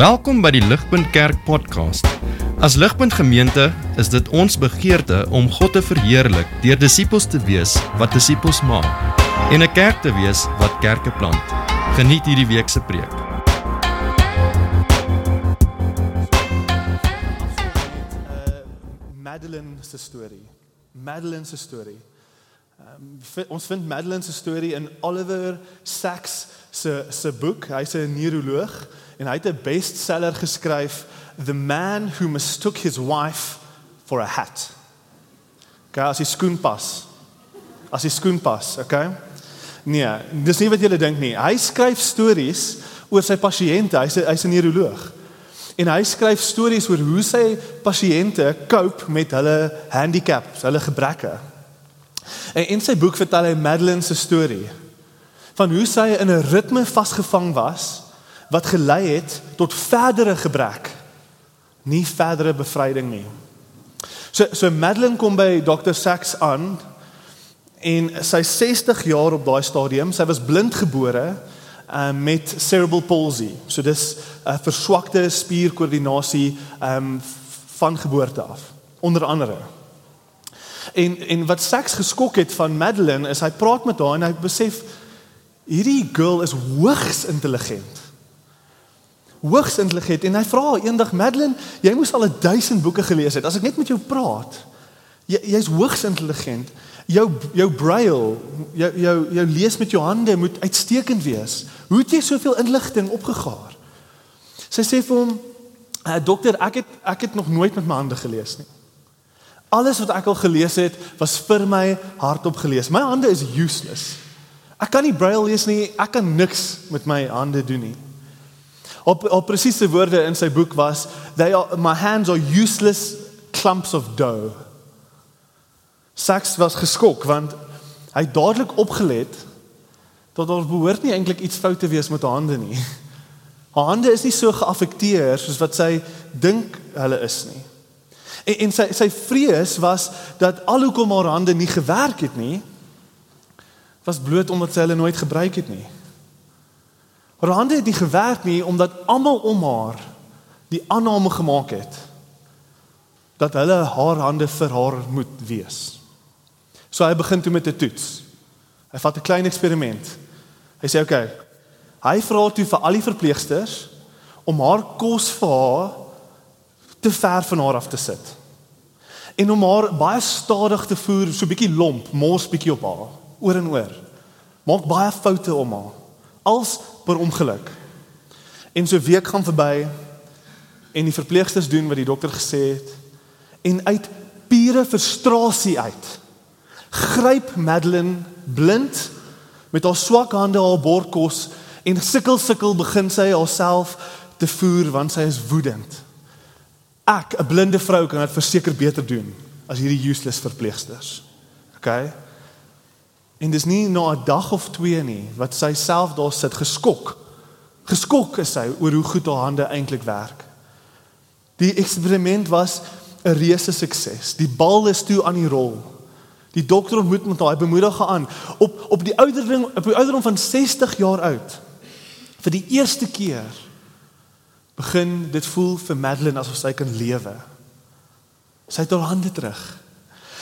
Welkom by die Ligpunt Kerk podcast. As Ligpunt Gemeente is dit ons begeerte om God te verheerlik deur disippels te wees wat disippels maak en 'n kerk te wees wat kerke plant. Geniet hierdie week se preek. uh, Madeline se storie. Madeline se storie. Um, ons vind Madeline se storie in Oliver Sacks se se boek. Hy's 'n neuroloog en hy het 'n bestseller geskryf, The Man Who Mistook His Wife for a Hat. Okay, as hy skoen pas. As hy skoen pas, okay? Nee, dis nie wat julle dink nie. Hy skryf stories oor sy pasiënte. Hy's hy's 'n neuroloog. En hy skryf stories oor hoe sy pasiënte cope met hulle handicaps, hulle gebreke. En in sy boek vertel hy Madeline se storie van hoe sy in 'n ritme vasgevang was wat gelei het tot verdere gebrek, nie verdere bevryding nie. So so Madeline kom by Dr. Sachs aan en sy 60 jaar op daai stadium, sy was blind gebore uh, met cerebral palsy. So dis 'n uh, verswakte spierkoördinasie um, van geboorte af, onder andere. En en wat Sachs geskok het van Madeline is hy praat met haar en hy besef hierdie girl is hoogs intelligent. Hoogs intelligent en hy vra eendag Madeline, jy moes al 1000 boeke gelees het. As ek net met jou praat, jy jy's hoogs intelligent. Jou jou braille, jou jou jou lees met jou hande moet uitstekend wees. Hoe het jy soveel inligting opgegaar? Sy sê vir hom, uh, "Dokter, ek het ek het nog nooit met my hande gelees nie. Alles wat ek al gelees het, was vir my hardop gelees. My hande is useless. Ek kan nie braille lees nie. Ek kan niks met my hande doen nie." Op op presiese woorde in sy boek was, "They are my hands are useless clumps of dough." Sachs was geskok want hy het dadelik opgelet dat daar behoort nie eintlik iets fout te wees met haar hande nie. Haar hande is nie so geaffekteer soos wat sy dink hulle is nie. En, en sy sy vrees was dat alhoewel haar hande nie gewerk het nie, was bloot omdat sy hulle nooit gebruik het nie. Haar hande het nie gewerk nie omdat almal om haar die aanname gemaak het dat hulle haar hande vir haar moet wees. So hy begin toe met 'n toets. Hy vat 'n klein eksperiment. Hy sê. Okay, hy vra toe vir al die verpleegsters om haar kos vir haar te ver van haar af te sit. En om haar baie stadig te voer, so bietjie lomp, mors bietjie op haar, oor en oor. Maak baie foute om haar. Als per ongeluk. En so week gaan verby en die verpleegsters doen wat die dokter gesê het en uit pure frustrasie uit gryp Madeline blind met haar swak hande haar bordkos en sukkel sukkel begin sy haarself te voer want sy is woedend. Ek, 'n blinde vrou kan dit verseker beter doen as hierdie useless verpleegsters. OK? En dis nie na 'n dag of twee nie wat sy self daar sit geskok. Geskok is sy oor hoe goed haar hande eintlik werk. Die eksperiment was 'n reuse sukses. Die bal is toe aan die rol. Die dokter ontmoet met haar, bemoedig haar aan op op die ouderdom op die ouderdom van 60 jaar oud. Vir die eerste keer begin dit voel vir Madeline asof sy kan lewe. Sy het haar hande terug.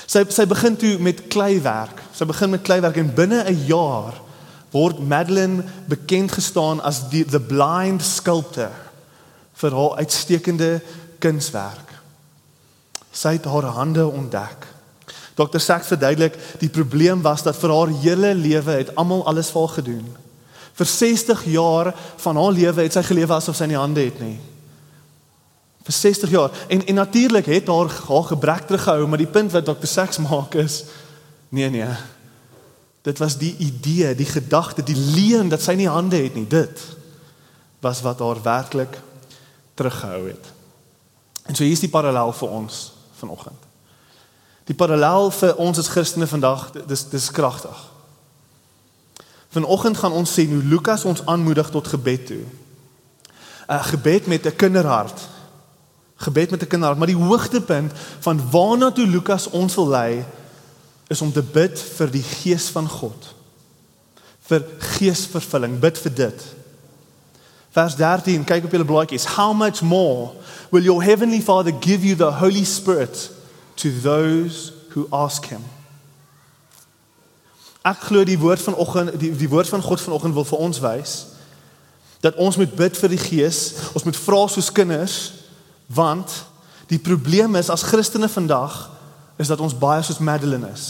Sy sy begin toe met kleiwerk. Sy begin met kleiwerk en binne 'n jaar word Madeline bekend gestaan as die the blind sculptor vir haar uitstekende kunswerk. Sy het haar hande ontdek. Dr. Sachs verduidelik die probleem was dat vir haar hele lewe het almal alles vir haar gedoen. Vir 60 jaar van haar lewe het sy gelewe asof sy nie hande het nie. Vir 60 jaar. En en natuurlik het haar haar gebrek teruggehou, maar die punt wat Dr. Sachs maak is nee nee. Dit was die idee, die gedagte, die leuen dat sy nie hande het nie. Dit was wat haar werklik teruggehou het. En so hier is die parallel vir ons vanoggend. Die parallel vir ons as Christene vandag, dis dis kragtig. Vanoggend gaan ons sien hoe Lukas ons aanmoedig tot gebed toe. 'n Gebed met 'n kinderhart. Gebed met 'n kinderhart, maar die hoogtepunt van waarna toe Lukas ons wil lei is om te bid vir die gees van God. Vir geesvervulling, bid vir dit. Vers 13, kyk op julle blaadjies. How much more will your heavenly Father give you the Holy Spirit to those who ask him? Ek glo die woord vanoggend die die woord van God vanoggend wil vir ons wys dat ons moet bid vir die Gees, ons moet vra soos kinders want die probleem is as Christene vandag is dat ons baie soos Madeline is.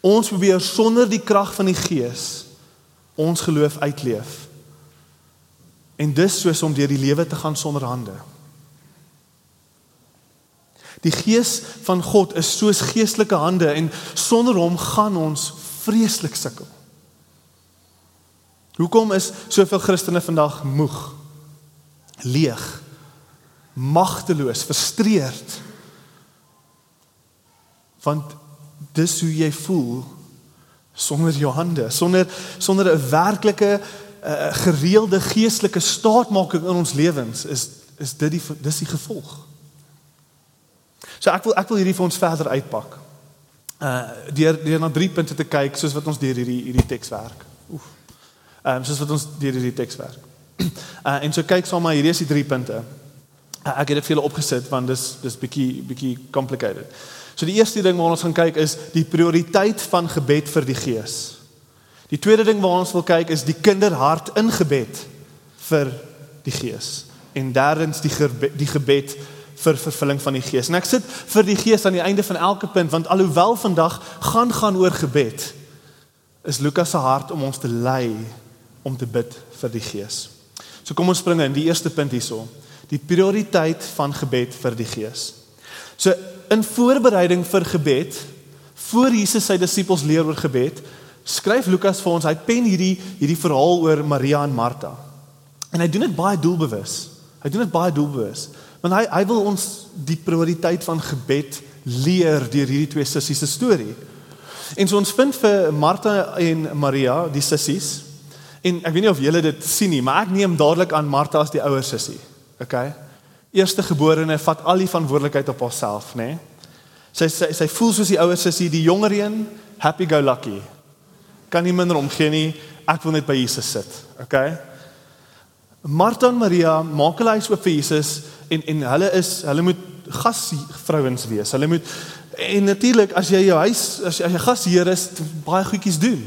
Ons probeer sonder die krag van die Gees ons geloof uitleef. En dis soos om deur die lewe te gaan sonder hande. Die gees van God is soos geestelike hande en sonder hom gaan ons vreeslik sukkel. Hoekom is soveel Christene vandag moeg? Leeg. Magteloos, frustreerd. Want dis hoe jy voel sonder jou hande, sonder sonder 'n werklike uh, gereelde geestelike staatmaking in ons lewens is is dit die dis die gevolg. So ek wil ek wil hierdie vir ons verder uitpak. Uh deur deur na drie punte te kyk soos wat ons deur hierdie hierdie teks werk. Oef. Ehm um, soos wat ons deur hierdie teks werk. Uh en so kyk saam maar hierdie is die drie punte. Uh, ek het dit vir julle opgesit want dis dis bietjie bietjie complicated. So die eerste ding waarna ons gaan kyk is die prioriteit van gebed vir die Gees. Die tweede ding waarna ons wil kyk is die kinderhart in gebed vir die Gees. En derdens die gebed, die gebed vir vervulling van die Gees. En ek sit vir die Gees aan die einde van elke punt want alhoewel vandag gaan gaan oor gebed is Lukas se hart om ons te lei om te bid vir die Gees. So kom ons spring in die eerste punt hierso. Die prioriteit van gebed vir die Gees. So in voorbereiding vir gebed voor Jesus sy disippels leer oor gebed, skryf Lukas vir ons, hy pen hierdie hierdie verhaal oor Maria en Martha. En hy doen dit baie doelbewus. Hy doen dit baie doelbewus. Want hy hy wil ons die prioriteit van gebed leer deur hierdie twee sissies se storie. En so ons vind vir Martha en Maria, die sissies. En ek weet nie of julle dit sien nie, maar ek neem dadelik aan Martha as die ouer sissie. Okay? Eerste geborene vat al die verantwoordelikheid op haarself, né? Nee? Sy sy sy voel soos die ouer sissie, die jonger een, happy go lucky kan nie minder omgee nie. Ek wil net by Jesus sit. Okay? Martha en Maria maak hulle huis oop vir Jesus en en hulle is hulle moet gasvrouens wees. Hulle moet en natuurlik as jy jou huis as jy, as jy gasheer is, baie goedjies doen.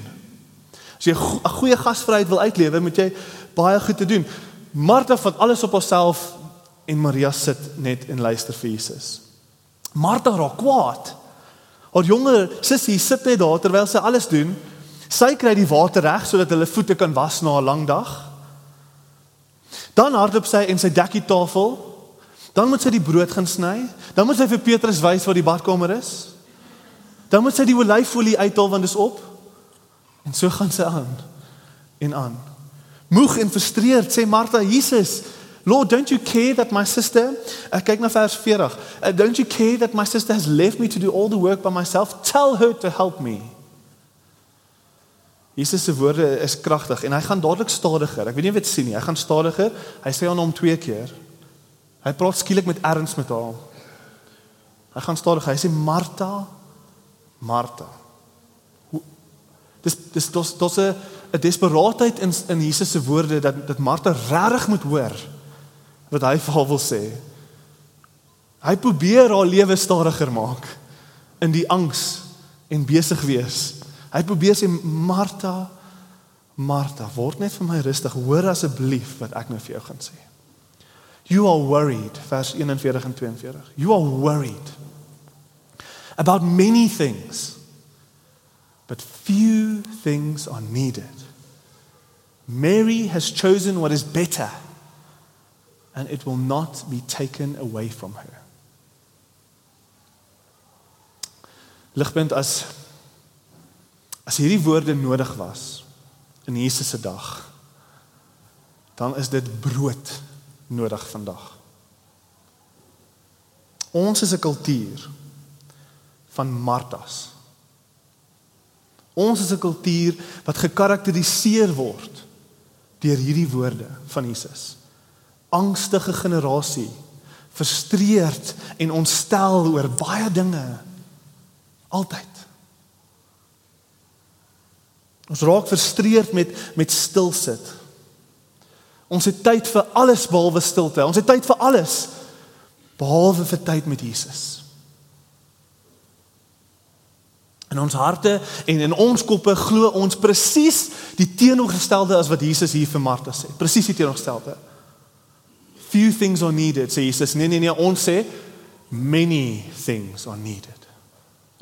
As jy 'n goeie gasvryheid wil uitlewe, moet jy baie goed te doen. Martha vat alles op haarself en Maria sit net en luister vir Jesus. Martha raak kwaad. Haar jonger sussie sit net daar terwyl sy alles doen Sy kry die water reg sodat hulle voete kan was na 'n lang dag. Dan hardloop sy en sy dek die tafel. Dan moet sy die brood gaan sny. Dan moet sy vir Petrus wys waar die badkamer is. Dan moet sy die olyfolie uithaal want dit is op. En so gaan sy aan en aan. Moeg en frustreerd sê Martha, Jesus, Lord, don't you care that my sister, ek kyk na vers 40. Uh, don't you care that my sister has left me to do all the work by myself? Tell her to help me. Jesus se woorde is kragtig en hy gaan dadelik stadiger. Ek weet nie dit sien nie. Hy gaan stadiger. Hy sê aan hom twee keer. Hy praat skielik met erns met haar. Hy gaan stadiger. Hy sê Martha, Martha. Dis dis dis dis 'n 'n desperaatheid in in Jesus se woorde dat dat Martha regtig moet hoor wat hy vir haar wil sê. Hy probeer haar lewe stadiger maak in die angs en besig wees Hy probeer sê Martha, Martha, word net vir my rustig. Hoor asseblief wat ek nou vir jou gaan sê. You are worried, vers 41 en 42. You are worried about many things. But few things are needed. Mary has chosen what is better and it will not be taken away from her. Ligpunt as As hierdie woorde nodig was in Jesus se dag, dan is dit brood nodig vandag. Ons is 'n kultuur van Martas. Ons is 'n kultuur wat gekarakteriseer word deur hierdie woorde van Jesus. Angstige generasie, frustreerd en ontstel oor baie dinge. Altyd. Ons raak frustreerd met met stil sit. Ons het tyd vir alles behalwe stilte. Ons het tyd vir alles behalwe vir tyd met Jesus. In ons harte en in ons koppe glo ons presies die teenoorgestelde as wat Jesus hier vir Martha sê. Presies die teenoorgestelde. Few things are needed, sê Jesus. Nee nee nee, ons sê many things are needed.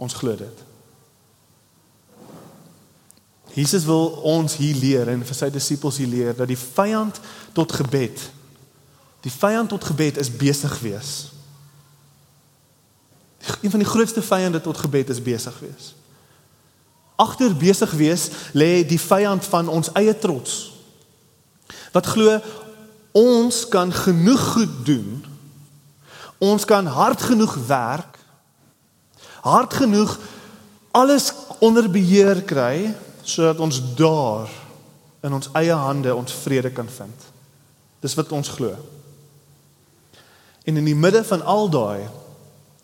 Ons glo dit. Jesus wil ons hier leer en vir sy disippels hier leer dat die vyand tot gebed die vyand tot gebed is besig wees. Een van die grootste vyande tot gebed is besig wees. Agter besig wees lê die vyand van ons eie trots. Wat glo ons kan genoeg goed doen. Ons kan hard genoeg werk. Hard genoeg alles onder beheer kry sodat ons daar in ons eie hande ons vrede kan vind. Dis wat ons glo. En in die midde van al daai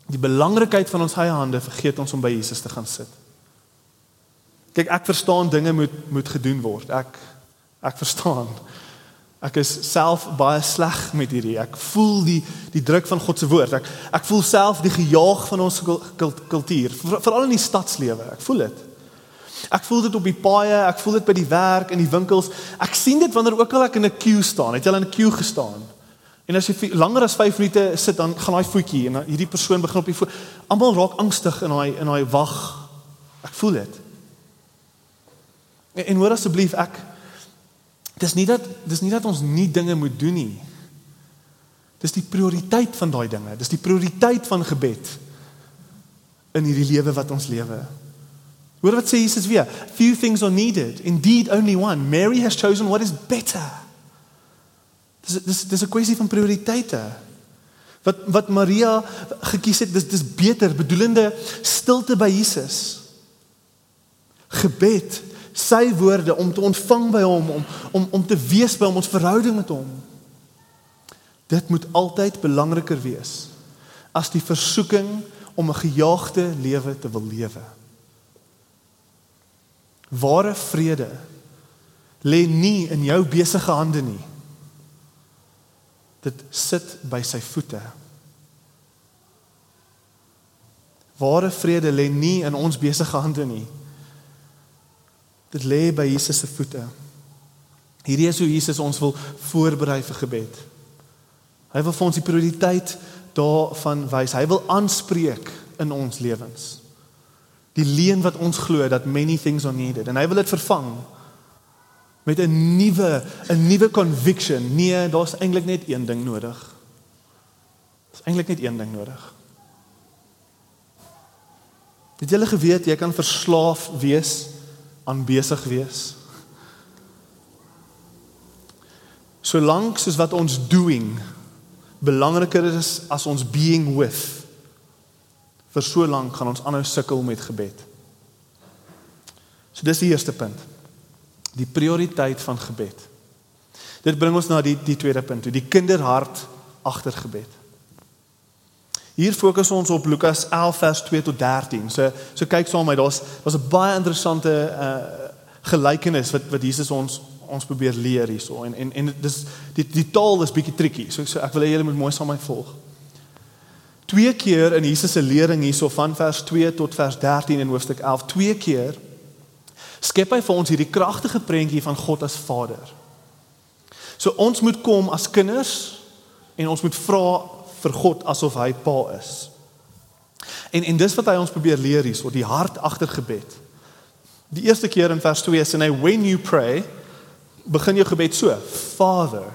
die belangrikheid van ons eie hande vergeet ons om by Jesus te gaan sit. Kyk, ek verstaan dinge moet moet gedoen word. Ek ek verstaan. Ek is self baie sleg met hierdie. Ek voel die die druk van God se woord. Ek ek voel self die gejaag van ons kultuur, veral in die stadslewe. Ek voel dit. Ek voel dit op die paaie, ek voel dit by die werk in die winkels. Ek sien dit wanneer ook al ek in 'n queue staan. Het jy al in 'n queue gestaan? En as jy langer as 5 minute sit dan gaan daai voetjie en hierdie persoon begin op die voet. Almal raak angstig in daai in daai wag. Ek voel dit. En, en hoor asseblief ek dis nie dat dis nie dat ons nie dinge moet doen nie. Dis die prioriteit van daai dinge. Dis die prioriteit van gebed in hierdie lewe wat ons lewe. Hoor wat sê Jesus weer? Few things are needed, indeed only one. Mary has chosen what is better. Dis dis dis 'n kwessie van prioriteite. Wat wat Maria gekies het, dis dis beter, bedoelende stilte by Jesus. Gebed, sy woorde om te ontvang by hom, om om om te wees by hom, ons verhouding met hom. Dit moet altyd belangriker wees as die versoeking om 'n gejaagde lewe te wil lewe. Ware vrede lê nie in jou besige hande nie. Dit sit by sy voete. Ware vrede lê nie in ons besige hande nie. Dit lê by Jesus se voete. Hierdie is hoe Jesus ons wil voorberei vir gebed. Hy wil vir ons die prioriteit daarvan wys. Hy wil aanspreek in ons lewens die leuen wat ons glo dat many things are needed en hy wil dit vervang met 'n nuwe 'n nuwe conviction nee daar's eintlik net een ding nodig daar's eintlik net een ding nodig het julle geweet jy kan verslaaf wees aan besig wees solank soos wat ons doing belangriker is as ons being with vir so lank gaan ons aanhou sukkel met gebed. So dis die eerste punt. Die prioriteit van gebed. Dit bring ons na die die tweede punt, die kinderhart agter gebed. Hier fokus ons op Lukas 11 vers 2 tot 13. So so kyk saam met my, daar's daar's 'n baie interessante uh gelykenis wat wat Jesus ons ons probeer leer hierso en en en dis die die taal is bietjie tricky. So so ek wil hê julle moet mooi saam met my volg. Twee keer in Jesus se lering hierso van vers 2 tot vers 13 in hoofstuk 11, twee keer skep hy vir ons hierdie kragtige prentjie van God as Vader. So ons moet kom as kinders en ons moet vra vir God asof hy Pa is. En en dis wat hy ons probeer leer hierso, die hart agter gebed. Die eerste keer in vers 2 sê hy when you pray begin jou gebed so: Father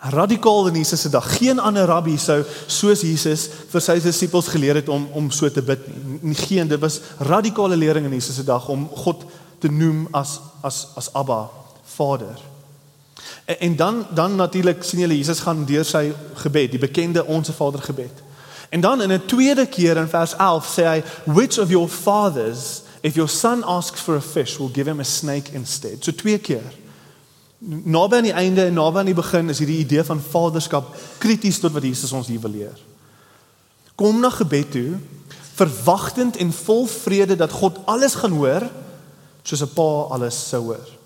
radikaal in Jesus se dag. Geen ander rabbi sou soos Jesus vir sy disippels geleer het om om so te bid nie. Geen, dit was radikale lering in Jesus se dag om God te noem as as as Abba, Vader. En, en dan dan natuurlik sien julle Jesus gaan deur sy gebed, die bekende onsse Vader gebed. En dan in 'n tweede keer in vers 11 sê hy, "Which of your fathers if your son asks for a fish will give him a snake instead?" So twee keer. Naby aan die einde en naby aan die begin is hierdie idee van vaderskap krities tot wat Jesus ons hier wil leer. Kom na gebed toe, verwagtend en vol vrede dat God alles gaan hoor soos 'n pa alles sou hoor.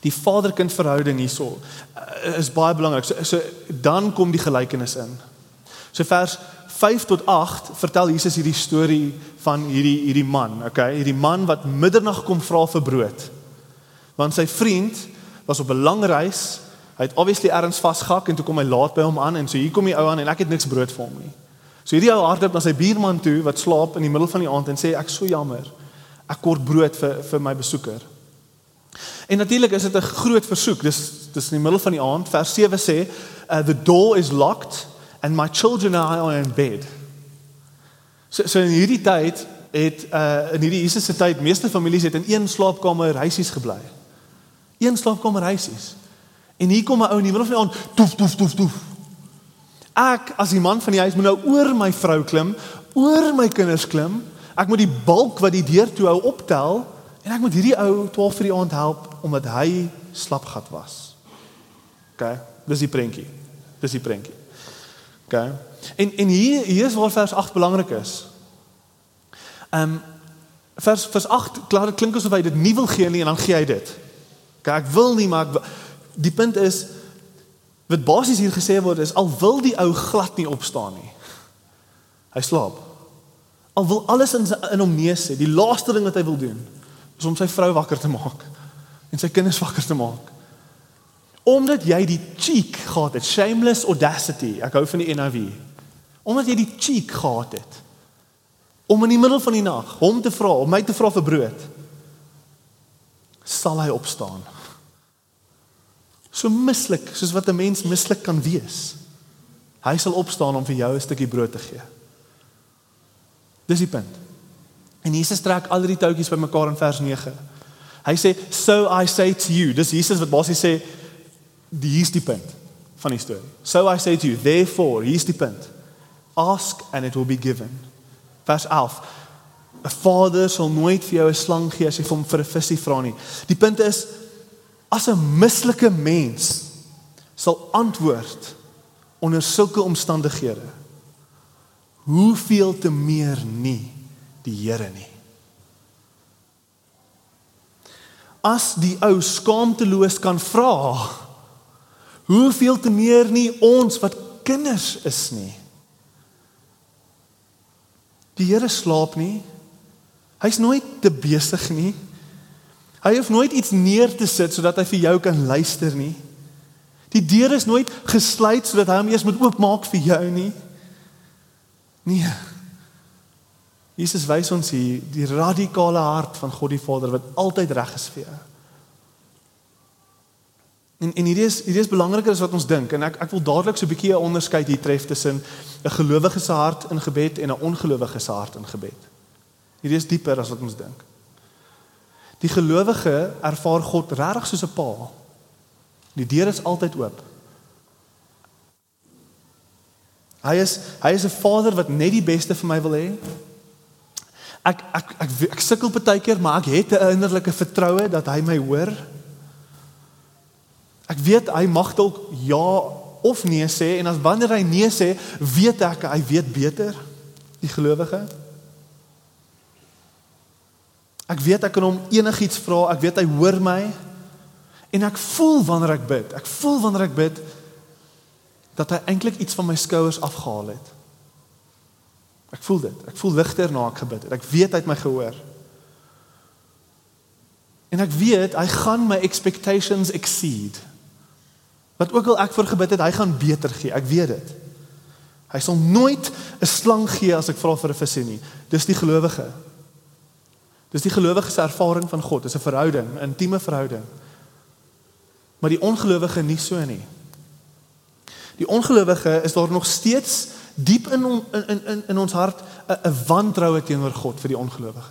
Die vader-kind verhouding hierso uh, is baie belangrik. So, so dan kom die gelykenis in. So vers 5 tot 8 vertel Jesus hierdie storie van hierdie hierdie man, okay? Hierdie man wat middernag kom vra vir brood. Want sy vriend was op 'n lang reis. Hy het obviously ergens vasgehak en toe kom hy laat by hom aan en so hier kom die ou aan en ek het niks brood vir hom nie. So hierdie ou hardloop na sy buurman toe wat slaap in die middel van die aand en sê ek so jammer. Ek kort brood vir vir my besoeker. En natuurlik is dit 'n groot versoek. Dis dis in die middel van die aand. Vers 7 sê, uh, "The door is locked and my children and I are in bed." So so in hierdie tyd het uh in hierdie Jesus se tyd meeste families het in een slaapkamer huisies gebly. Een slaapkamer huisies. En hier kom 'n ou in die middel van die aand, toef toef toef toef. Ek as die man van die huis moet nou oor my vrou klim, oor my kinders klim. Ek moet die balk wat die deur toe hou optel En ek moet hierdie ou 12 vir die aand help omdat hy slapgat was. OK, dis die prentjie. Dis die prentjie. OK. En en hier hier is waar vers 8 belangrik is. Ehm um, vers vers 8 klaar dit klink asof hy dit nie wil gee nie en dan gee hy dit. OK, ek wil nie maar ek, die punt is wat basies hier gesê word is al wil die ou glad nie opstaan nie. Hy slaap. Al wil alles in in hom neus sê, die laaste ding wat hy wil doen is om sy vrou wakker te maak en sy kinders wakker te maak. Omdat jy die cheek gehad het, shameless audacity. Ek hou van die NIV. Omdat jy die cheek gehad het om in die middel van die nag hom te vra, om my te vra vir brood, sal hy opstaan. So mislik soos wat 'n mens mislik kan wees. Hy sal opstaan om vir jou 'n stukkie brood te gee. Dis die punt. En Jesus trek al die touwtjies bymekaar in vers 9. Hy sê, "So I say to you." Dis Jesus wat basies sê die hier's die punt van die storie. "So I say to you, therefore, hier's die punt. Ask and it will be given." Vers 11. 'n Vader sal nooit vir jou 'n slang gee as jy hom vir 'n visie vra nie. Die punt is as 'n mislike mens sal antwoord onder sulke omstandighede. Hoeveel te meer nie die Here nie. As die ou skaamteloos kan vra, hoeveel te meer nie ons wat kinders is nie. Die Here slaap nie. Hy's nooit te besig nie. Hy hoef nooit iets neer te sit sodat hy vir jou kan luister nie. Die deur is nooit gesluit sodat hy hom eers moet oopmaak vir jou nie. Nee. Jesus wys ons hier die radikale hart van God die Vader wat altyd reg is vir jou. En en hierdie is hierdie is belangriker as wat ons dink en ek ek wil dadelik so 'n bietjie 'n onderskeid hier tref tussen 'n gelowige se hart in gebed en 'n ongelowige se hart in gebed. Hierdie is dieper as wat ons dink. Die gelowige ervaar God regtig soos 'n pa. Die deur is altyd oop. Hy is hy is 'n vader wat net die beste vir my wil hê. Ek ek ek ek, ek sukkel baie keer, maar ek het 'n innerlike vertroue dat hy my hoor. Ek weet hy mag dalk ja of nee sê en as wanneer hy nee sê, weet ek hy weet beter die gelowige. Ek weet ek kan hom enigiets vra, ek weet hy hoor my en ek voel wanneer ek bid. Ek voel wanneer ek bid dat hy eintlik iets van my skouers afgehaal het. Ek voel dit. Ek voel ligter na ek gebid het. Ek weet hy het my gehoor. En ek weet hy gaan my expectations exceed. Wat ook al ek vir gebid het, hy gaan beter gee. Ek weet dit. Hy sal nooit 'n slang gee as ek vra vir 'n visie nie. Dis die gelowige. Dis die gelowige se ervaring van God. Dis 'n verhouding, 'n intieme verhouding. Maar die ongelowige nie so nie. Die ongelowige is daar nog steeds diep in on, in in in ons hart 'n wantroue teenoor God vir die ongelowige.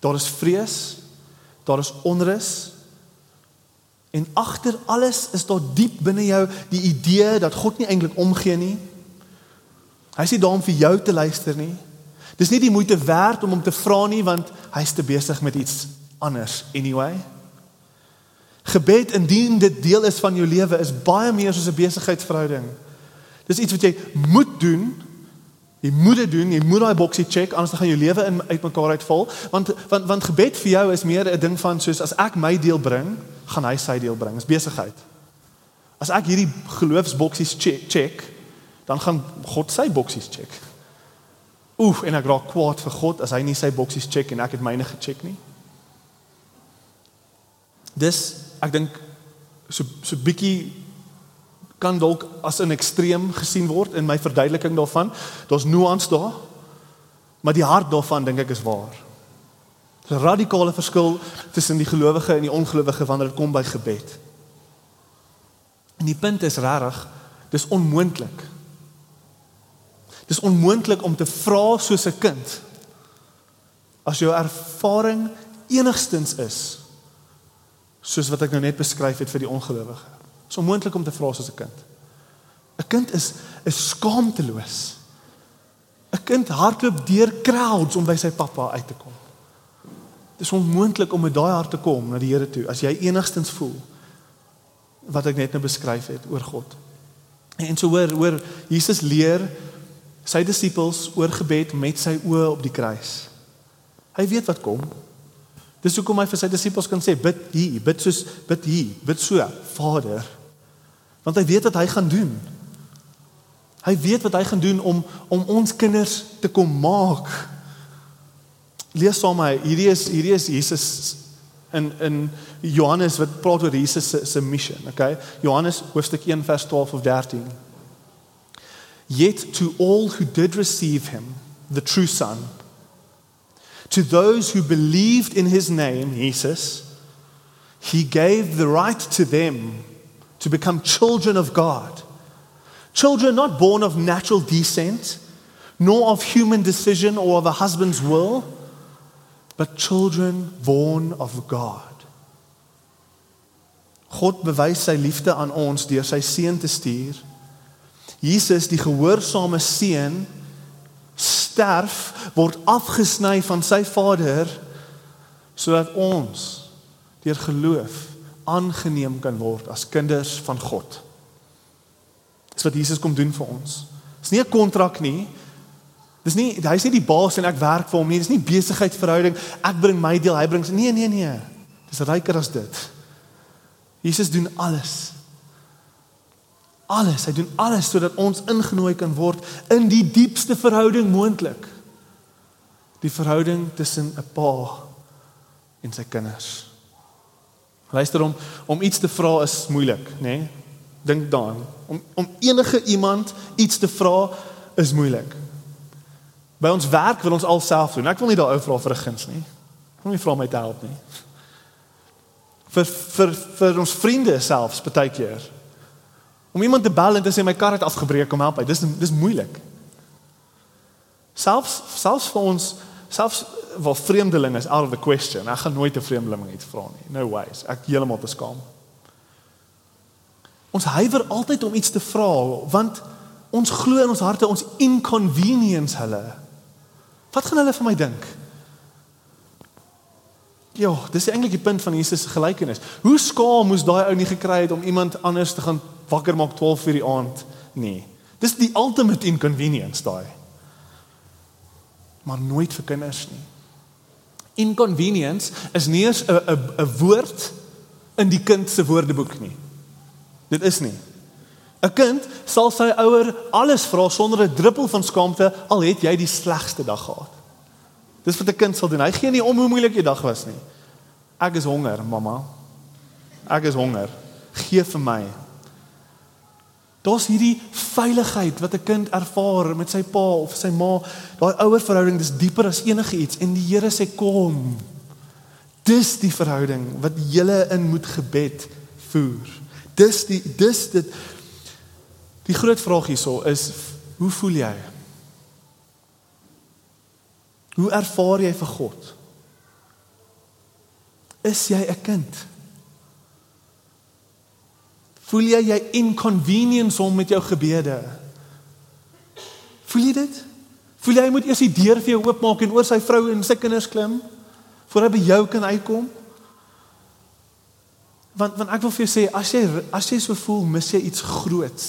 Daar is vrees, daar is onrus. En agter alles is daar diep binne jou die idee dat God nie eintlik omgee nie. Hy sê daarom vir jou te luister nie. Dis nie die moeite werd om hom te vra nie want hy's te besig met iets anders anyway. Gebed indien dit deel is van jou lewe is baie meer soos 'n besigheidsverhouding. Dis iets wat jy moet doen Jy moet dit doen, jy moet daai boksie check anders gaan jou lewe in uitmekaar uitval want want want gebed vir jou is meer 'n ding van soos as ek my deel bring, gaan hy sy deel bring. Dis besigheid. As ek hierdie geloofsboksies check, check, dan gaan God sy boksies check. Oef, en ek raak kwaad vir God as hy nie sy boksies check en ek het myne gecheck nie. Dis ek dink so so bietjie kan dalk as 'n ekstreem gesien word in my verduideliking daarvan. Daar's nuance daar. Maar die hart daarvan dink ek is waar. Dis 'n radikale verskil tussen die gelowige en die ongelowige wanneer dit kom by gebed. En die punt is regtig, dis onmoontlik. Dis onmoontlik om te vra soos 'n kind as jou ervaring enigstens is soos wat ek nou net beskryf het vir die ongelowige. Dit is onmoontlik om te vra soos 'n kind. 'n Kind is is skaamteloos. 'n Kind hardloop deur crowds om by sy pappa uit te kom. Dit is onmoontlik om met daai hart te kom na die Here toe as jy enigstens voel wat ek net nou beskryf het oor God. En so hoor hoor Jesus leer sy disippels oor gebed met sy oë op die kruis. Hy weet wat kom. Dis hoekom hy vir sy disippels kan sê bid hier, bid soos bid hier, bid so, Vader Want hy weet wat hy gaan doen. Hy weet wat hy gaan doen om om ons kinders te kom maak. Lees saam met my. Hierdie is hierdie is Jesus in in Johannes wat praat oor Jesus se se mission, okay? Johannes hoofstuk 1 vers 12 of 13. Yet to all who did receive him, the true son, to those who believed in his name, Jesus, he gave the right to them to become children of God. Children not born of natural descent, nor of human decision or of a husband's will, but children born of God. God bewys sy liefde aan ons deur sy seun te stuur. Jesus, die gehoorsame seun, sterf, word afgesny van sy Vader sodat ons deur geloof aangeneem kan word as kinders van God. Dis wat Jesus kom doen vir ons. Dis nie 'n kontrak nie. Dis nie hy's nie die baas en ek werk vir hom nie. Dis nie besigheidsverhouding. Ek bring my deel, hy bring sy. Nee, nee, nee. Dis ryker as dit. Jesus doen alles. Alles. Hy doen alles sodat ons ingenooi kan word in die diepste verhouding moontlik. Die verhouding tussen 'n pa en sy kinders. Luister om om iets te vra is moeilik, nê? Nee? Dink daaraan. Om om enige iemand iets te vra is moeilik. By ons werk wil ons alself doen. Ek wil nie daai ou vra vir 'n guns nie. Ek wil nie vra my te help nie. Vir vir vir ons vriende selfs baie keer. Om iemand te bel en te sê my kar het afgebreek om help. Dis dis moeilik. Selfs selfs vir ons selfs wel vreemdeling is out of the question. Ek gaan nooit 'n vreemdeling iets vra nie. No ways. Ek heeltemal te skaam. Ons huiwer altyd om iets te vra want ons glo in ons harte ons inconvenience hulle. Wat gaan hulle van my dink? Ja, dis eintlik die punt van Jesus se gelykenis. Hoe skaam moes daai ou nie gekry het om iemand anders te gaan wakker maak 12 uur die aand nie. Dis die ultimate inconvenience daai. Maar nooit vir kinders nie. Inconvenience is nie eens 'n 'n 'n woord in die kind se woordeboek nie. Dit is nie. 'n Kind sal sy ouer alles vra sonder 'n druppel van skaamte al het jy die slegste dag gehad. Dis wat 'n kind sal doen. Hy gee nie om hoe moeilik die dag was nie. Ek is honger, mamma. Ek is honger. Gee vir my. Daar's hierdie veiligheid wat 'n kind ervaar met sy pa of sy ma. Daai ouer verhouding dis dieper as enige iets en die Here sê kom. Dis die verhouding wat julle in moet gebed voer. Dis die dis dit Die groot vraag hierso is hoe voel jy? Hoe ervaar jy vir God? Is jy 'n kind? Voel jy jy inconvenience om met jou gebede? Voel jy dit? Voel jy hy moet eers die deur vir jou oopmaak en oor sy vrou en sy kinders klim voor hy by jou kan uitkom? Want want ek wil vir jou sê as jy as jy so voel, mis jy iets groots.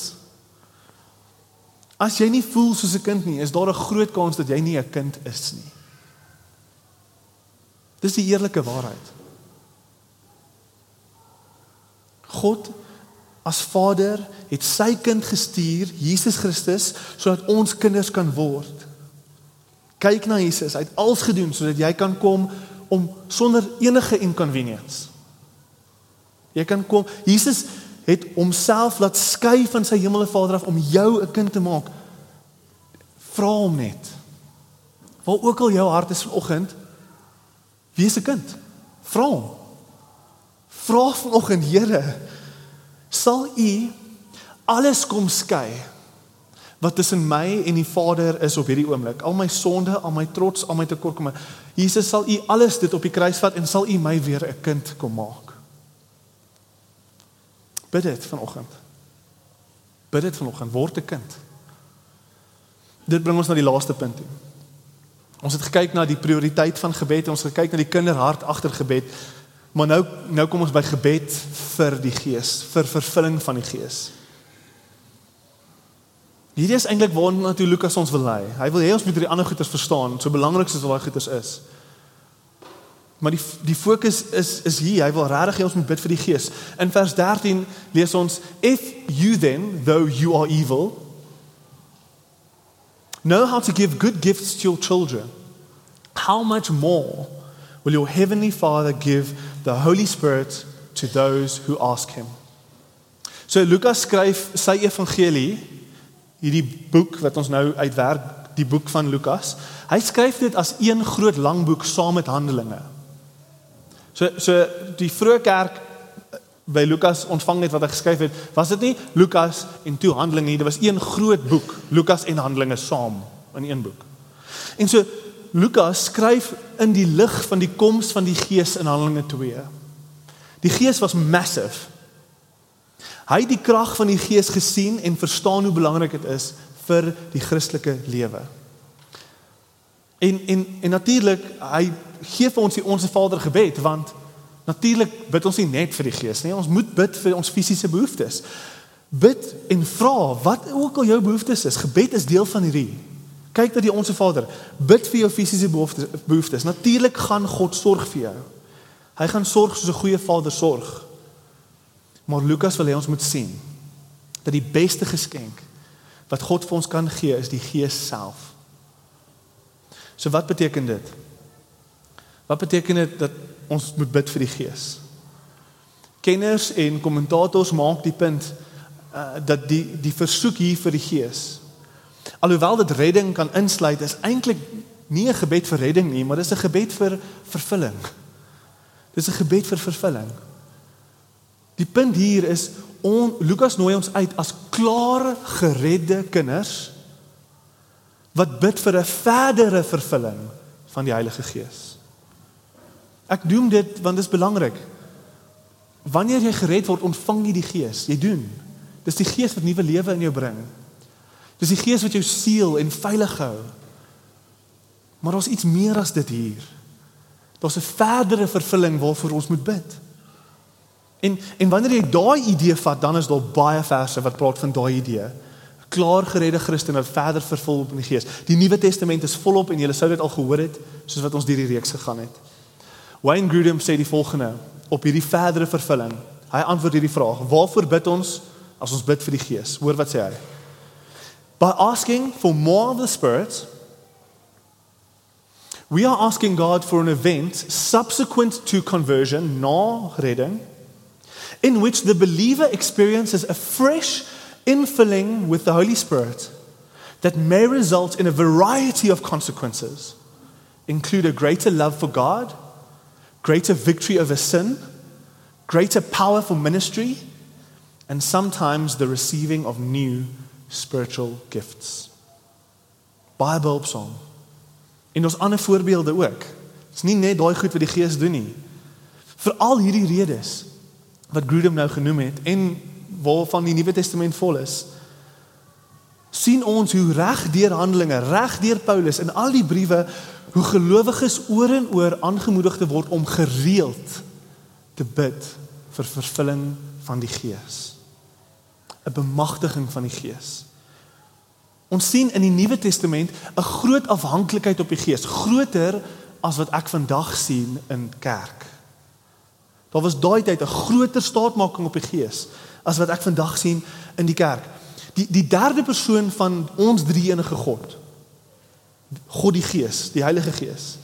As jy nie voel soos 'n kind nie, is daar 'n groot kans dat jy nie 'n kind is nie. Dis die eerlike waarheid. God as Vader het sy kind gestuur, Jesus Christus, sodat ons kinders kan word. Kyk na Jesus, hy het alles gedoen sodat jy kan kom om sonder enige inconvenience. Jy kan kom. Jesus het homself laat skei van sy hemelse Vader af om jou 'n kind te maak. Vra hom net. Waar ook al jou hart is vanoggend, wees 'n kind. Vra hom. Vra vanoggend, Here, sal U alles kom skei wat tussen my en die Vader is op hierdie oomblik. Al my sonde, al my trots, al my tekortkomme. Jesus sal U alles dit op die kruis vat en sal U my weer 'n kind kom maak. Bid dit vanoggend. Bid dit vanoggend word 'n kind. Dit bring ons na die laaste punt toe. Ons het gekyk na die prioriteit van gebed, ons het gekyk na die kinderhart agter gebed. Maar nou nou kom ons by gebed vir die Gees, vir vervulling van die Gees. Hierdie is eintlik waarna toe Lukas ons wil lei. Hy wil hê ons moet hierdie ander goeters verstaan, so belangrik soos daai goeters is. Maar die die fokus is is hier. Hy wil regtig hê ons moet bid vir die Gees. In vers 13 lees ons if you then though you are evil know how to give good gifts to your children how much more will your heavenly father give the holy spirit to those who ask him. So Lukas skryf sy evangelie hierdie boek wat ons nou uitwerk die boek van Lukas. Hy skryf dit as een groot lang boek saam met Handelinge. So so die vroeë kerk by Lukas ontvang net wat hy geskryf het, was dit nie Lukas en toe Handelinge nie, dit was een groot boek, Lukas en Handelinge saam in een boek. En so Lukas skryf in die lig van die koms van die Gees in Handelinge 2. Die Gees was massive. Hy het die krag van die Gees gesien en verstaan hoe belangrik dit is vir die Christelike lewe. En en en natuurlik hy gee vir ons die onsse Vader gebed want natuurlik bid ons nie net vir die gees nie ons moet bid vir ons fisiese behoeftes bid en vra wat ook al jou behoeftes is gebed is deel van hierdie kyk dat die onsse Vader. Bid vir jou fisiese behoeftes behoeftes. Natuurlik gaan God sorg vir jou. Hy gaan sorg soos 'n goeie vader sorg. Maar Lukas wil hê ons moet sien dat die beste geskenk wat God vir ons kan gee is die gees self. So wat beteken dit? Wat beteken dit dat ons moet bid vir die Gees? Kenners en kommentators maak die punt uh, dat die die versoek hier vir die Gees alhoewel dit redding kan insluit is eintlik nie 'n gebed vir redding nie, maar dis 'n gebed vir vervulling. Dis 'n gebed vir vervulling. Die punt hier is on Lukas nooi ons uit as klare geredde kinders wat bid vir 'n verdere vervulling van die Heilige Gees. Ek doen dit want dit is belangrik. Wanneer jy gered word, ontvang jy die Gees. Jy doen. Dis die Gees wat nuwe lewe in jou bring. Dis die Gees wat jou siel en veilig hou. Maar daar's iets meer as dit hier. Daar's 'n verdere vervulling waarvoor ons moet bid. En en wanneer jy daai idee vat, dan is daar baie verse wat praat van daai idee. Klaar geredde Christene wat verder vervul in die Gees. Die Nuwe Testament is volop en jy sou dit al gehoor het soos wat ons deur die reeks gegaan het. Wayne Grudem sê die volgende op hierdie verdere vervulling. Hy antwoord hierdie vraag: Waarvoor bid ons as ons bid vir die Gees? Hoor wat sê hy? By asking for more of the Spirit, we are asking God for an event subsequent to conversion, na in which the believer experiences a fresh infilling with the Holy Spirit that may result in a variety of consequences, include a greater love for God greater victory over sin, greater power for ministry, and sometimes the receiving of new spiritual gifts. Baie behulpsaam. En ons ander voorbeelde ook. Dit's nie net daai goed wat die Gees doen nie. Vir al hierdie redes wat Grudem nou genoem het en waarvan die Nuwe Testament vol is, sien ons hoe reg deur Handelinge, reg deur Paulus in al die briewe hoe gelowiges oor en oor aangemoedig te word om gereeld te bid vir vervulling van die Gees. 'n Bemagtiging van die Gees. Ons sien in die Nuwe Testament 'n groot afhanklikheid op die Gees, groter as wat ek vandag sien in kerk. Daar was daai tyd 'n groter staatmaking op die Gees as wat ek vandag sien in die kerk. Die die derde persoon van ons drie enige God. God die Gees, die Heilige Gees.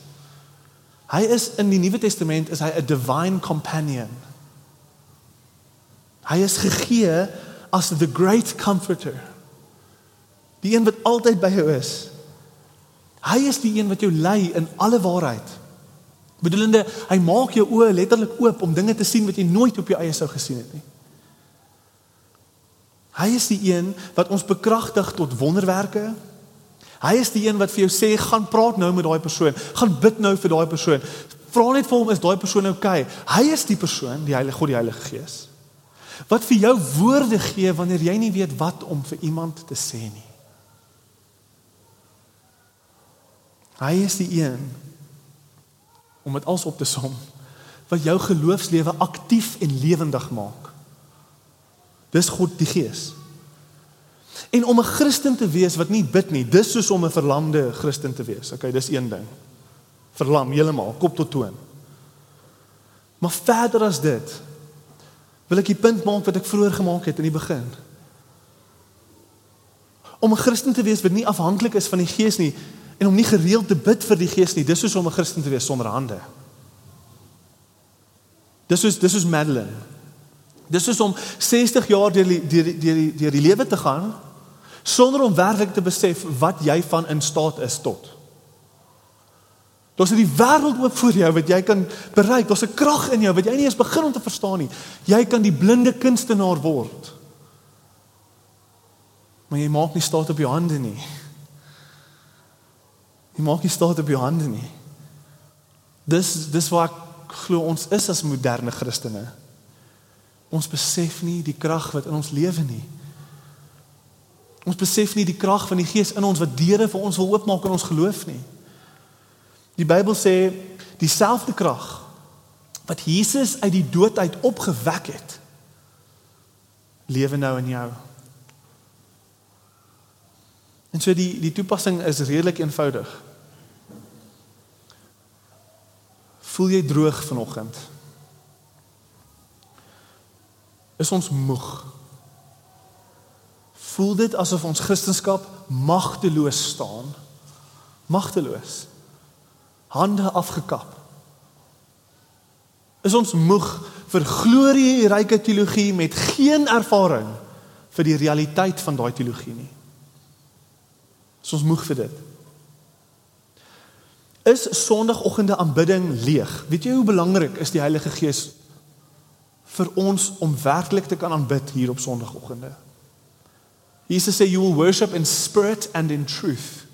Hy is in die Nuwe Testament is hy 'n divine companion. Hy is gegee as the great comforter. Die een wat altyd by jou is. Hy is die een wat jou lei in alle waarheid. Bedoelende, hy maak jou oë letterlik oop om dinge te sien wat jy nooit op jou eie sou gesien het nie. Hy is die een wat ons bekragtig tot wonderwerke. Hy is die een wat vir jou sê gaan praat nou met daai persoon, gaan bid nou vir daai persoon. Vra net vir hom is daai persoon oukei. Okay? Hy is die persoon, die Heilige God, die Heilige Gees. Wat vir jou woorde gee wanneer jy nie weet wat om vir iemand te sê nie. Hy is die een om dit als op te som wat jou geloofslewe aktief en lewendig maak. Dis God die Gees. En om 'n Christen te wees wat nie bid nie, dis soos om 'n verlamde Christen te wees. Okay, dis een ding. Verlam heeltemal, kop tot toon. Maar verder as dit, wil ek die punt maak wat ek vroeër gemaak het in die begin. Om 'n Christen te wees wat nie afhanklik is van die Gees nie en om nie gereeld te bid vir die Gees nie, dis soos om 'n Christen te wees sonder hande. Dis soos dis soos Madeline. Dis soos om 60 jaar deur die deur die deur die, die, die lewe te gaan sonder om werklik te besef wat jy van in staat is tot. Daar's 'n wêreld oop voor jou wat jy kan bereik. Daar's 'n krag in jou wat jy nie eens begin om te verstaan nie. Jy kan die blinde kunstenaar word. Maar jy maak nie staat op jou hande nie. Jy maak nie staat op jou hande nie. Dis dis waar ek glo ons is as moderne Christene. Ons besef nie die krag wat in ons lewe nie. Ons besef nie die krag van die Gees in ons wat deure vir ons wil oopmaak in ons geloof nie. Die Bybel sê dieselfde krag wat Jesus uit die dood uit opgewek het, lewe nou in jou. En so die die toepassing is redelik eenvoudig. Voel jy droog vanoggend? Is ons moeg? voel dit asof ons Christendom magteloos staan. Magteloos. Hande afgekap. Is ons moeg vir glorieryke teologie met geen ervaring vir die realiteit van daai teologie nie. Is ons moeg vir dit? Is Sondagoggende aanbidding leeg? Weet jy hoe belangrik is die Heilige Gees vir ons om werklik te kan aanbid hier op Sondagoggende? Jesus sê you will worship in spirit and in truth.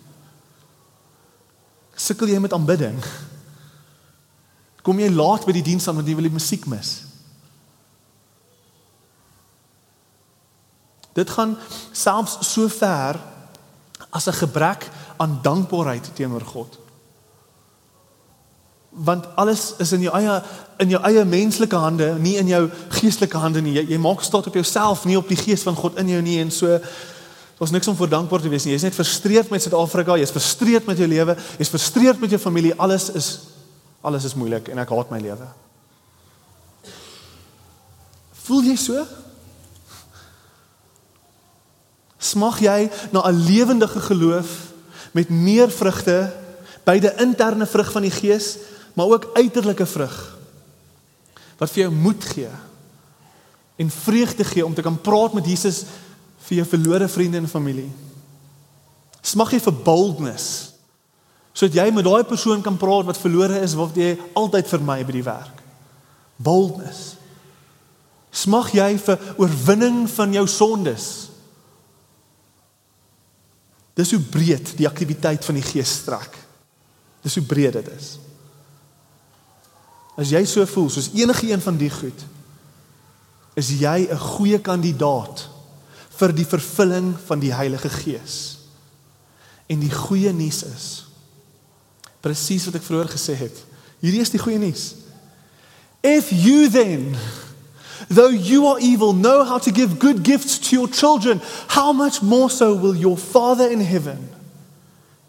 Sukkel jy met aanbidding? Kom jy laat by die diens aan want jy wil die musiek mis? Dit gaan selfs so ver as 'n gebrek aan dankbaarheid teenoor God want alles is in jou eie in jou eie menslike hande, nie in jou geestelike hande nie. Jy, jy maak staat op jouself, nie op die gees van God in jou nie en so daar's niks om voor dankbaar te wees nie. Jy's net frustreerd met Suid-Afrika, jy's frustreerd met jou lewe, jy's frustreerd met jou familie. Alles is alles is moeilik en ek haat my lewe. Voel jy so? Smag jy na 'n lewendige geloof met meer vrugte, beide interne vrug van die gees maar ook uiterlike vrug wat vir jou moed gee en vreugde gee om te kan praat met Jesus vir jou verlore vriende en familie. Smag jy vir boldness sodat jy met daai persoon kan praat wat verlore is wat jy altyd vermy by die werk. Boldness. Smag jy vir oorwinning van jou sondes. Dis hoe breed die aktiwiteit van die Gees strek. Dis hoe breed dit is. As jy so voel soos enige een van die goed, is jy 'n goeie kandidaat vir die vervulling van die Heilige Gees. En die goeie nuus is presies wat ek vroeër gesê het. Hierdie is die goeie nuus. If you then Though you are evil, know how to give good gifts to your children. How much more so will your Father in heaven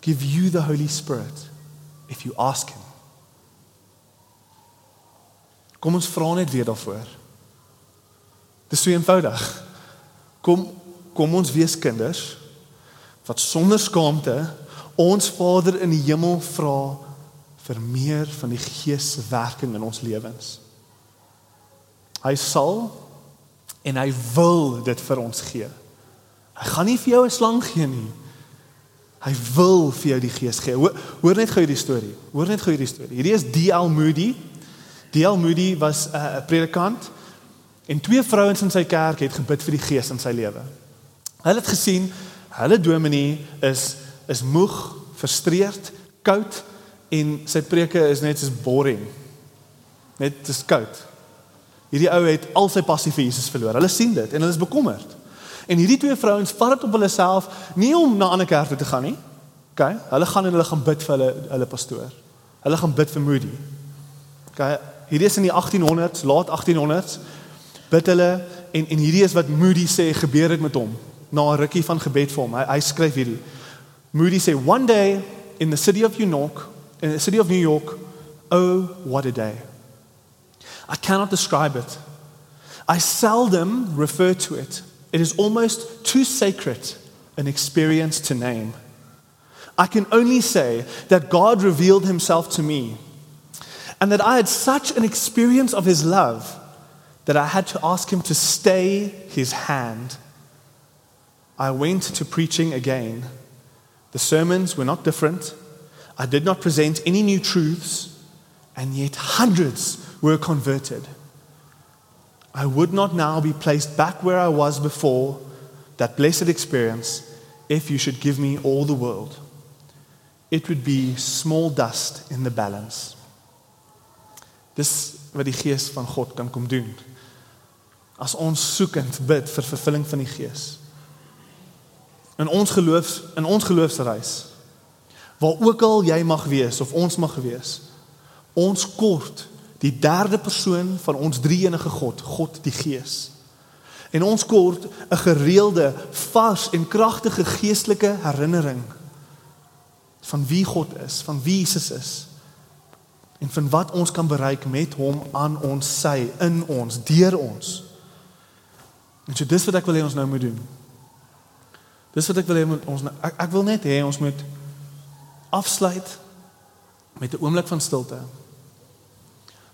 give you the Holy Spirit if you ask him? Kom ons vra net weer daarvoor. Dis so eenvoudig. Kom kom ons wees kinders wat sonder skaamte ons Vader in die hemel vra vir meer van die Gees se werking in ons lewens. Hy sal en hy wil dit vir ons gee. Hy gaan nie vir jou 'n slang gee nie. Hy wil vir jou die Gees gee. Hoor, hoor net gou hierdie storie. Hoor net gou hierdie storie. Hierdie is D.L. Moody. D.L. Moody was 'n uh, predikant en twee vrouens in sy kerk het gebid vir die Gees in sy lewe. Hulle het gesien hulle dominee is is moeg, frustreerd, koud en sy preke is net so boring. Net dis koud. Hierdie ou het al sy passie vir Jesus verloor. Hulle sien dit en hulle is bekommerd. En hierdie twee vrouens vat dit op hulle self nie om na ander kerke te gaan nie. OK? Hulle gaan en hulle gaan bid vir hulle hulle pastoor. Hulle gaan bid vir Moody. OK? Hierdie is in die 1800s, laat 1800s. Bid hulle en en hierdie is wat Moody sê gebeur het met hom na 'n rukkie van gebed vir hom. Hy, hy skryf hierdie. Moody sê one day in the city of New York, in the city of New York, oh what a day. I cannot describe it. I seldom refer to it. It is almost too sacred an experience to name. I can only say that God revealed himself to me and that I had such an experience of his love that I had to ask him to stay his hand. I went to preaching again. The sermons were not different. I did not present any new truths, and yet hundreds were converted. I would not now be placed back where I was before that blessed experience if you should give me all the world. It would be small dust in the balance. Dis wat die gees van God kan kom doen. As ons soekend bid vir vervulling van die gees. In ons geloofs in ons geloofsreis waar ook al jy mag wees of ons mag wees. Ons kort die derde persoon van ons drie-enige God, God die Gees. En ons kort 'n gereelde, vars en kragtige geestelike herinnering van wie God is, van wie Jesus is en van wat ons kan bereik met hom aan ons sy, in ons, deur ons. En so dis wat ek wil hê ons nou moet doen. Dis wat ek wil hê ons nou, ek, ek wil net hê ons moet afsluit met 'n oomblik van stilte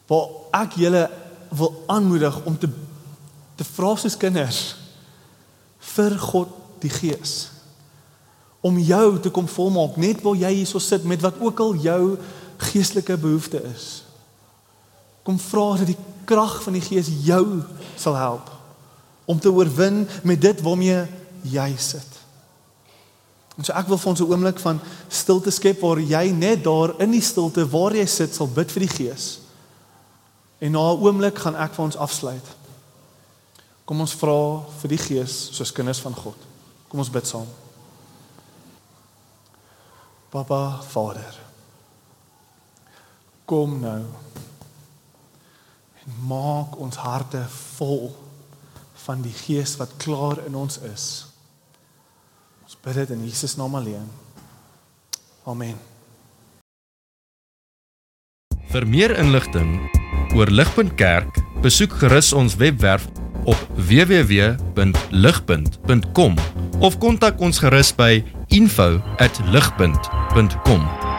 waar ek julle wil aanmoedig om te te vra soos kinders vir God die Gees om jou te kom volmaak net waar jy hierso sit met wat ook al jou geestelike behoefte is. Kom vra dat die krag van die Gees jou sal help om te oorwin met dit waarmee jy sit. En so ek wil vir ons 'n oomblik van stilte skep waar jy net daar in die stilte waar jy sit sal bid vir die Gees. En na 'n oomblik gaan ek vir ons afsluit. Kom ons vra vir die Gees soos kinders van God. Kom ons bid saam. Papa Vader. Kom nou. En maak ons harte vol van die Gees wat klaar in ons is. Ons bid dit in Jesus naam alleen. Amen. Vir meer inligting oor Ligpunt Kerk, besoek gerus ons webwerf op www.ligpunt.com of kontak ons gerus by info@ligpunt.com